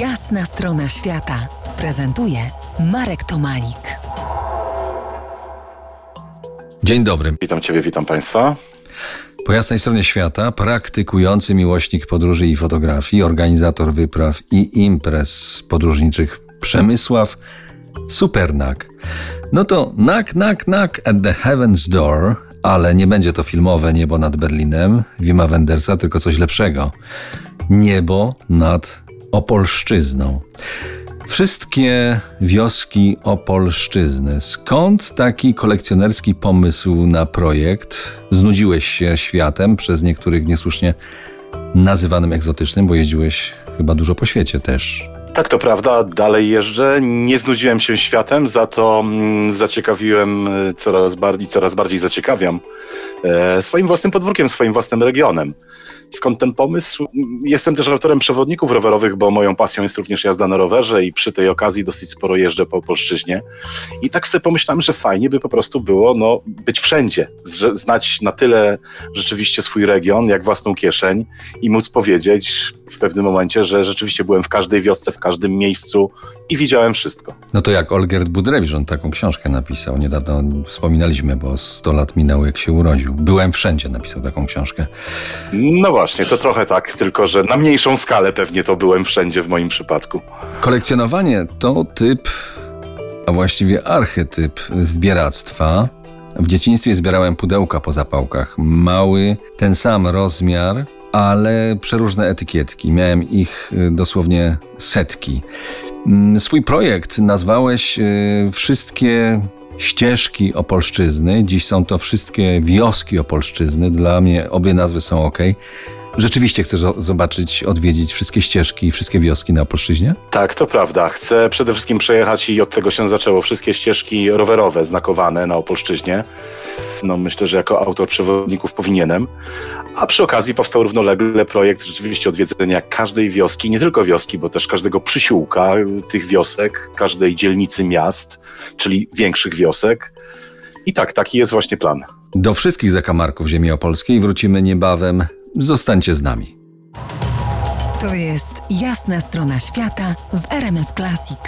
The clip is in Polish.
Jasna strona świata prezentuje Marek Tomalik. Dzień dobry. Witam Ciebie, witam Państwa. Po jasnej stronie świata praktykujący miłośnik podróży i fotografii, organizator wypraw i imprez podróżniczych Przemysław Supernak. No to knock, knock, knock at the heaven's door, ale nie będzie to filmowe niebo nad Berlinem Wima Wendersa, tylko coś lepszego. Niebo nad Opolszczyzną. Wszystkie wioski Opolszczyzny. Skąd taki kolekcjonerski pomysł na projekt? Znudziłeś się światem przez niektórych niesłusznie nazywanym egzotycznym, bo jeździłeś chyba dużo po świecie też. Tak, to prawda, dalej jeżdżę. Nie znudziłem się światem, za to mm, zaciekawiłem e, coraz bardziej, coraz bardziej zaciekawiam e, swoim własnym podwórkiem, swoim własnym regionem. Skąd ten pomysł? Jestem też autorem przewodników rowerowych, bo moją pasją jest również jazda na rowerze i przy tej okazji dosyć sporo jeżdżę po Polszczyźnie. I tak sobie pomyślałem, że fajnie by po prostu było no, być wszędzie, znać na tyle rzeczywiście swój region, jak własną kieszeń i móc powiedzieć w pewnym momencie, że rzeczywiście byłem w każdej wiosce, w każdym miejscu i widziałem wszystko. No to jak Olgerd Budrewicz, on taką książkę napisał, niedawno wspominaliśmy, bo 100 lat minęło jak się urodził. Byłem wszędzie, napisał taką książkę. No właśnie, to trochę tak, tylko że na mniejszą skalę pewnie to byłem wszędzie w moim przypadku. Kolekcjonowanie to typ, a właściwie archetyp zbieractwa. W dzieciństwie zbierałem pudełka po zapałkach. Mały, ten sam rozmiar, ale przeróżne etykietki. Miałem ich y, dosłownie setki. Mm, swój projekt nazwałeś y, Wszystkie ścieżki Opolszczyzny. Dziś są to wszystkie wioski Opolszczyzny. Dla mnie obie nazwy są ok. Rzeczywiście chcesz zobaczyć, odwiedzić wszystkie ścieżki, wszystkie wioski na Opolszczyźnie? Tak, to prawda. Chcę przede wszystkim przejechać i od tego się zaczęło. Wszystkie ścieżki rowerowe znakowane na Opolszczyźnie. No myślę, że jako autor przewodników powinienem. A przy okazji powstał równolegle projekt rzeczywiście odwiedzenia każdej wioski, nie tylko wioski, bo też każdego przysiłka tych wiosek, każdej dzielnicy miast, czyli większych wiosek. I tak, taki jest właśnie plan. Do wszystkich zakamarków ziemi opolskiej wrócimy niebawem. Zostańcie z nami. To jest jasna strona świata w RMS Classic.